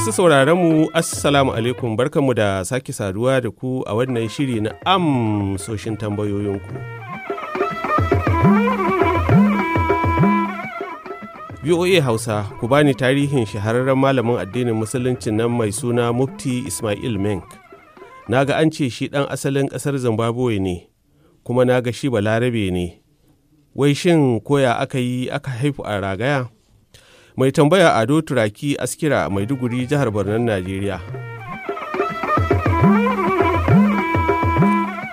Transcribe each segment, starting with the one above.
Masu sauraronmu Assalamu alaikum barkanmu da sake saduwa da ku a wannan shiri na amsoshin tambayoyinku. VOA Hausa ku bani tarihin shahararren malamin addinin musuluncin nan mai suna Mufti Ismail Menk. Na ga an ce shi ɗan asalin ƙasar Zimbabwe ne, kuma na ga shi balarabe ne. Wai shin koya aka yi aka haifu a ragaya? Mai tambaya ado turaki askira maiduguri jihar Barnan najeriya.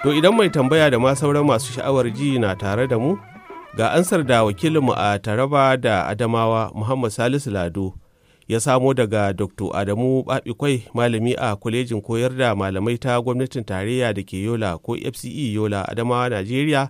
To idan mai tambaya da ma sauran masu sha'awar ji na tare da mu ga ansar da wakilinmu a taraba da adamawa muhammad salisu lado ya samo daga dr adamu babikwai malami a kwalejin koyar da malamai ta gwamnatin tarayya da ke yola ko fce yola adamawa najeriya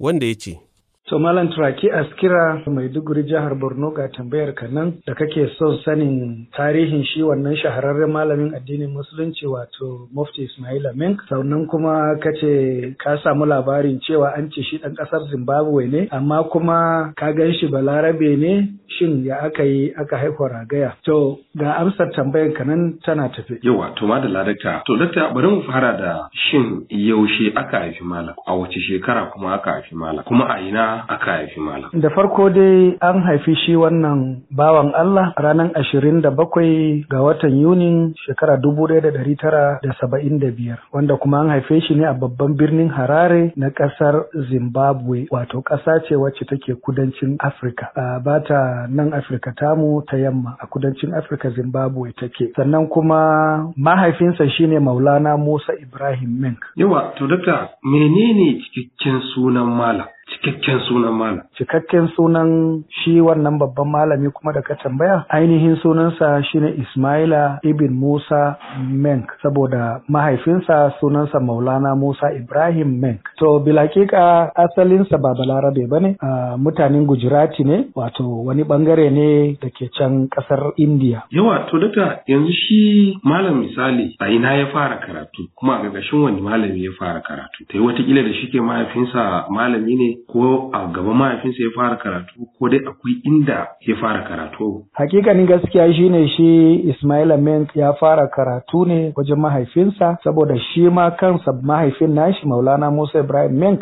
wanda ya ce So Malam Turaki Askira Maiduguri jihar Borno ga tambayar ka nan da kake son sanin tarihin shi wannan shahararren malamin addinin musulunci wato Mufti Ismail Menk sannan kuma kace ka samu labarin cewa an ce shi dan ƙasar Zimbabwe ne amma kuma ka gan shi balarabe ne. Shin ya aka yi aka haifa ragaya? To ga amsar tambayar ka nan tana tafe. Yawa to ma da ladakta to dakta bari mu fara da shin yaushe aka haifi malam? A wace shekara kuma aka haifi malam? Kuma a ina aka haifi malam. Da farko dai an haifi shi wannan bawan Allah ranar ashirin da bakwai ga watan Yunin shekara dubu ɗaya da ɗari tara da saba'in da biyar wanda kuma an haife shi ne a babban birnin Harare na ƙasar Zimbabwe wato ƙasa ce wacce take kudancin Afirka. Ba ta nan Afirka tamu ta yamma a kudancin Afirka Zimbabwe take. Sannan kuma mahaifinsa shine Maulana Musa Ibrahim Menk. Yawa to dakta menene cikakken sunan malam? Cikakken sunan malam. Cikakken sunan shi wannan babban malami kuma da ka tambaya ainihin sunansa shine Ismaila ibn Musa Menk saboda mahaifinsa sunansa Maulana Musa Ibrahim Menk. To bilakika asalinsa ba balarabe ba ne a mutanen Gujirati ne wato wani ɓangare ne da ke can ƙasar India. Yawa to daga yanzu shi malam misali a ina ya fara karatu kuma a gagashin wani malami ya fara karatu. Ta yi wataƙila da shi ke mahaifinsa malami ne ko a gaban mahaifinsa ya fara karatu ko dai akwai inda ya fara karatu. Hakikanin gaskiya shine shi Ismail Menk ya fara karatu ne wajen mahaifinsa saboda shi ma kansa mahaifin nashi Maulana Musa Ibrahim Menk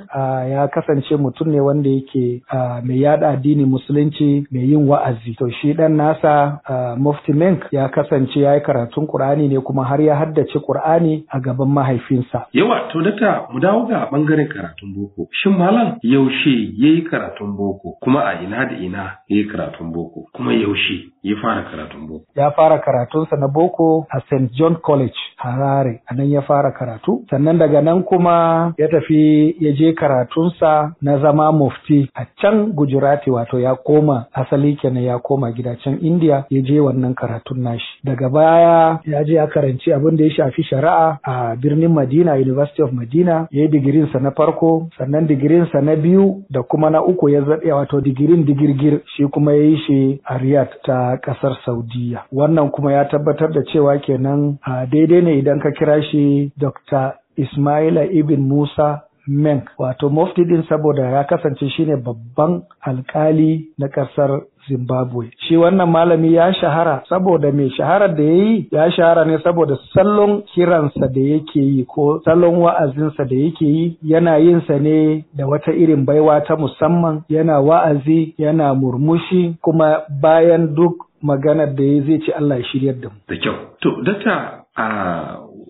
ya kasance mutum ne wanda yake mai yada addini musulunci mai yin wa'azi. To shi dan nasa Mufti Menk ya kasance ya yi karatun Kur'ani ne kuma har ya haddace Kur'ani a gaban mahaifinsa. Yawa to data mu dawo ga ɓangaren karatun boko. Shin malam yaushe ya yi karatun boko kuma a ina da ina ya yi karatun boko kuma yaushe ya fara karatun boko. Ya fara karatunsa na boko a St. John College Harare a nan ya fara karatu sannan daga nan kuma ya tafi ya je karatunsa na zama mufti a can Gujarati wato ya koma asali kenan ya koma gida can India ya je wannan karatun nashi. Daga baya ya je ya karanci abin da ya shafi shari'a a birnin Madina University of Madina ya yi digirinsa na farko sannan digirinsa na biyu da kuma na uku ya zaɗe wato digirin digirgir shi kuma ya yi shi a Riyadh ta ƙasar Saudiya. Wannan kuma ya tabbatar da cewa kenan a daidai ne idan ka kira shi Dr. Ismaila Ibn Musa Menk wato mufti din saboda ya kasance shine babban alkali na ƙasar Zimbabwe. Shi wannan malami ya shahara saboda mai shaharar da ya yi ya shahara ne saboda salon kiransa da yake yi ko salon wa'azinsa da yake yi yana yin sa ne da wata irin baiwa ta musamman yana wa'azi yana murmushi kuma bayan duk maganar da ya zai ce Allah ya shiryar da mu. Da kyau. To, dakta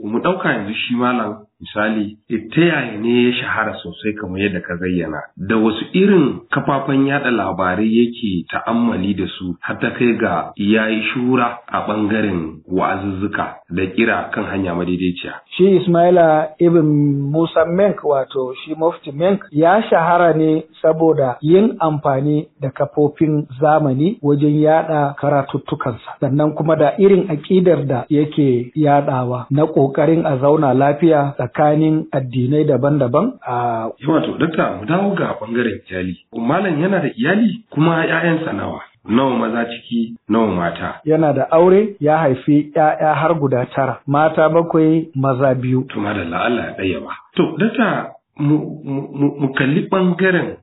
mu ɗauka yanzu shi malam misali ta yaya ne ya shahara sosai kamar yadda ka zayyana da wasu irin kafafen yada labarai yake ta'ammali da su har ta kai ga ya yi shura a ɓangaren wa'azuzzuka da kira kan hanya madaidaiciya. Shi Ismaila Ibn Musa Menk wato shi Mufti Menk ya shahara ne saboda yin amfani da kafofin zamani wajen yada karatuttukansa sannan kuma da irin aƙidar da yake yadawa na ƙoƙarin a zauna lafiya tsakanin addinai daban-daban a Wato, dakta mu dawo ga ɓangaren iyali. Malam yana da iyali kuma 'ya'yansa nawa. Nawa maza ciki, nawa mata. yana da aure ya haifi ‘ya'ya har guda tara mata bakwai maza biyu To madalla Allah ya ɗaya ba. To, dakta mu kalli ɓangaren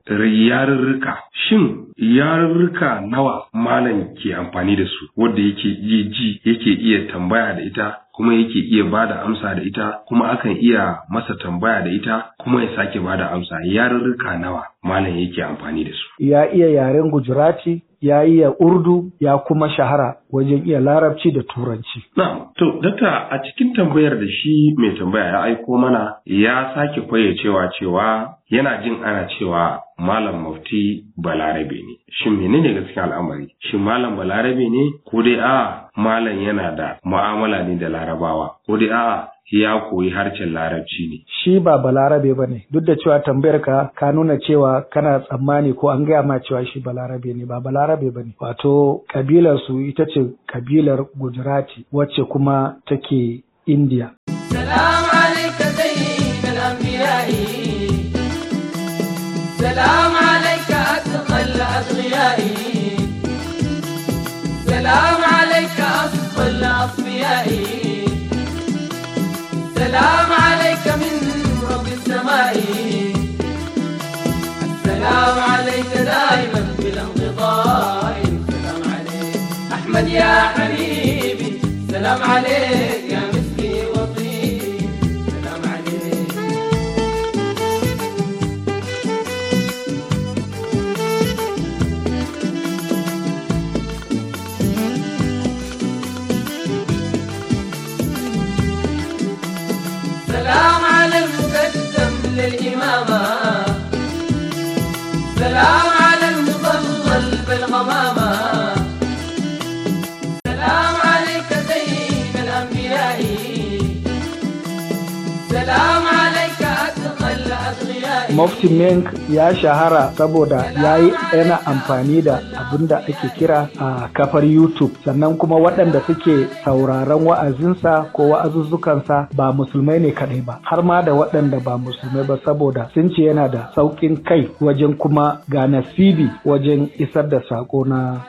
yarurruka. Shin yarurruka nawa malam ke amfani da su wadda yake iya ji yake iya tambaya da ita kuma yake iya ba da amsa da ita kuma akan iya masa tambaya da ita kuma ya sake ba da amsa. Yarurruka nawa malam yake amfani da su? Ya iya yaren gujurati ya iya urdu ya kuma shahara. Wajen iya larabci da turanci. Na, to, dakta a cikin tambayar da shi mai tambaya ya aiko mana ya sake fayyacewa cewa yana jin ana cewa Malam Mufti Balarabe ne. Shin menene gaskiya al'amari? Shin Malam Balarabe ne ko dai a Malam yana da mu'amala ne da Larabawa ko dai a ya koyi harshen larabci ne. Shi ba balarabe ba ne, duk da cewa tambayar ka ka nuna cewa kana tsammani ko an gaya ma cewa shi balarabe ne, ba balarabe ba ne. Wato, kabilar su ita ce ce kabilar Gujarati wacce kuma take India. Salam alaika sayyid حبيبي. سلام عليك. Mofti Menk ya shahara saboda ya yi yana amfani da abin da ake kira a kafar YouTube. Sannan kuma waɗanda suke sauraron wa'azinsa ko wa'azuzzukansa ba musulmai ne kaɗai ba har ma da waɗanda ba musulmai ba saboda sun ce yana da sauƙin kai wajen kuma ga nasibi wajen isar da saƙo na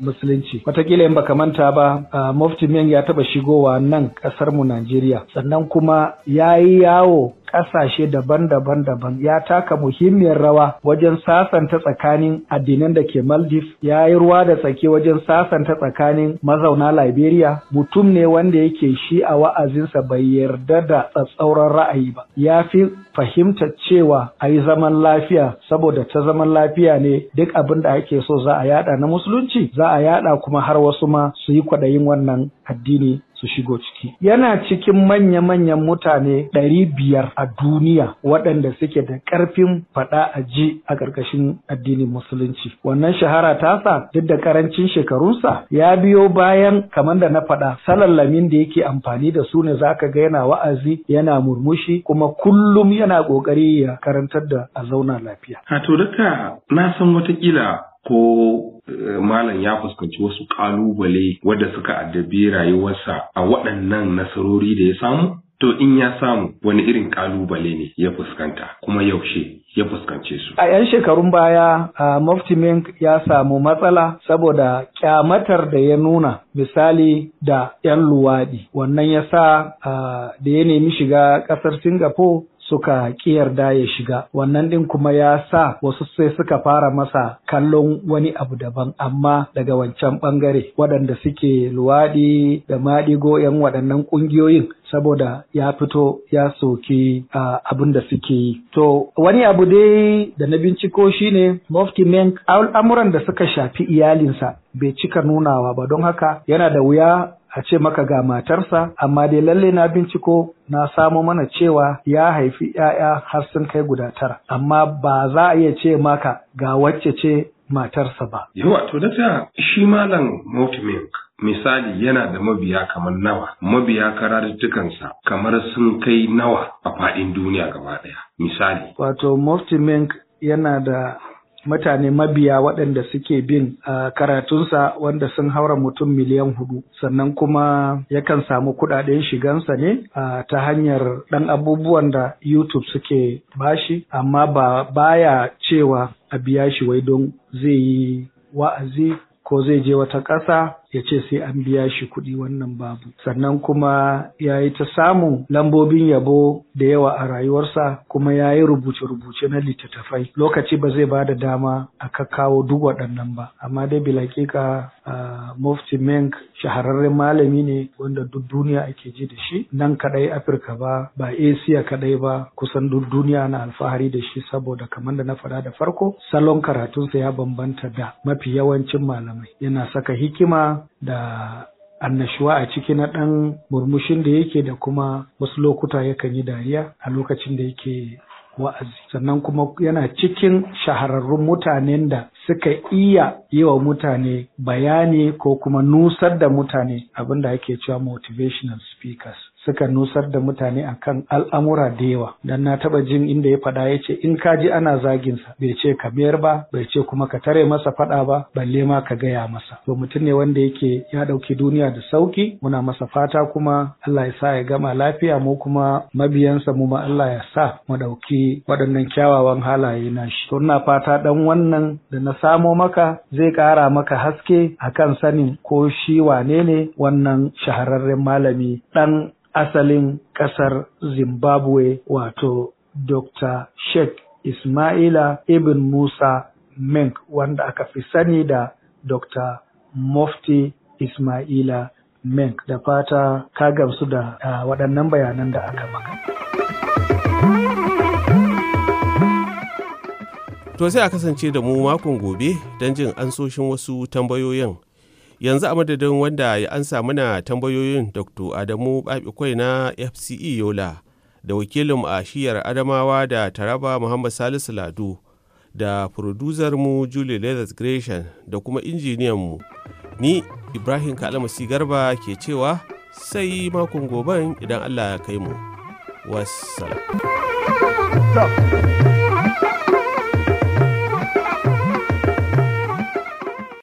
musulunci. Watakila in baka manta ba Mufti Menk ya taɓa shigowa nan ƙasar mu Najeriya. Sannan kuma ya yi yawo ƙasashe daban-daban daban ya taka muhimmiyar rawa wajen sasanta tsakanin addinan da ke Maldives ya yi ruwa da tsaki wajen sasanta tsakanin mazauna Liberia. Mutum ne wanda yake shi a wa'azinsa bai yarda da tsatsauran ra'ayi ba. Ya fi fahimta cewa a yi zaman lafiya saboda ta zaman lafiya ne duk abin da ake so za a yada na musulunci za a yada kuma har wasu ma su yi kwaɗayin wannan addini. Su shigo ciki. Yana cikin manya-manyan mutane ɗari biyar a duniya waɗanda suke da ƙarfin faɗa a ji a ƙarƙashin addinin musulunci. Wannan shahara tasa duk da ƙarancin shekarunsa ya biyo bayan kamar da na faɗa salallamin da yake amfani da su ne zaka ga yana wa'azi yana murmushi kuma kullum yana ƙoƙari ya karantar da a zauna lafiya. A to na san wataƙila ko malam ya fuskanci wasu ƙalubale wadda suka addabi rayuwarsa a waɗannan nasarori da ya samu? To in ya samu wani irin ƙalubale ne ya fuskanta kuma yaushe ya fuskance su. A 'yan shekarun baya, uh, Mufti Menk ya samu matsala saboda kyamatar da ya nuna misali da 'yan luwaɗi. Wannan ya sa da ya nemi shiga ƙasar Singapore suka yarda ya shiga wannan ɗin kuma ya sa wasu sai suka fara masa kallon wani abu daban amma daga wancan ɓangare waɗanda suke luwaɗi da maɗigo 'yan waɗannan ƙungiyoyin saboda ya fito ya soki uh, abin da suke yi. To wani abu dai da na binciko shine Mufti Menk al'amuran da suka shafi iyalinsa bai cika nunawa ba don haka yana da wuya a ce maka ga matarsa amma dai lalle na binciko na samo mana cewa ya haifi ‘ya'ya har sun kai guda tara amma ba za a iya ce maka ga wacce ce matarsa ba. Yawa to da shi malam Motimink misali yana da mabiya kamar nawa mabiya karatuttukansa kamar sun kai nawa a faɗin duniya gaba ɗaya misali. Wato Mufti Mink yana da mutane mabiya waɗanda suke bin karatunsa wanda sun haura mutum miliyan huɗu. Sannan kuma yakan samu kuɗaɗen shigansa ne ta hanyar ɗan abubuwan da YouTube suke bashi amma ba baya cewa a biya shi wai don zai yi wa'azi ko zai je wata ƙasa ya ce sai an biya shi kuɗi wannan babu. Sannan kuma ya yi ta samun lambobin yabo da yawa a rayuwarsa kuma ya yi rubuce-rubuce na littattafai. Lokaci ba zai ba da dama a kawo duk waɗannan ba. Amma dai bilakika uh, mufti menk shahararren malami ne wanda duk duniya ake ji da shi. Nan kadai afirka ba ba asia kadai ba kusan duk duniya na alfahari da shi saboda kamar da na faɗa da farko salon karatunsa ya bambanta da mafi yawancin malamai. Yana saka hikima da annashuwa a ciki na ɗan murmushin da yake da kuma wasu lokuta yakan yi dariya a lokacin da yake wa'azi. Sannan kuma yana cikin shahararrun mutanen da suka iya yi wa mutane bayani ko kuma nusar da mutane abin da ake cewa motivational speakers. Suka nusar da mutane akan al'amura da yawa. Dan na taba jin inda ya faɗa ya ce in ka ji ana zaginsa bai ce ka mayar ba bai ce kuma ka tare masa faɗa ba balle ma ka gaya masa. To mutum ne wanda yake ya ɗauki duniya da sauƙi muna masa fata kuma Allah ya sa ya gama lafiya mu kuma mabiyansa mu ma Allah ya sa mu ɗauki waɗannan kyawawan halaye na shi. To ina fata dan wannan da na samo maka zai ƙara maka haske akan sanin ko shi wane ne wannan shahararren malami ɗan asalin ƙasar Zimbabwe wato Dr. Sheikh Ismaila Ibn Musa Menk wanda aka fi sani da Dr. Mufti Ismaila Menk da fata ka gamsu da uh, waɗannan bayanan da aka maka. To sai a kasance da mu makon gobe don jin ansoshin wasu tambayoyin. Yanzu a madadin wanda ya ansa mana tambayoyin dr adamu babikwai na fce yola da wakilin a shiyar adamawa da taraba muhammad salisu ladu da mu julie leathers gresham da kuma injiniyanmu ni ibrahim kalamasi garba ke cewa sai makon goben idan allah ya kai mu. Wassalam.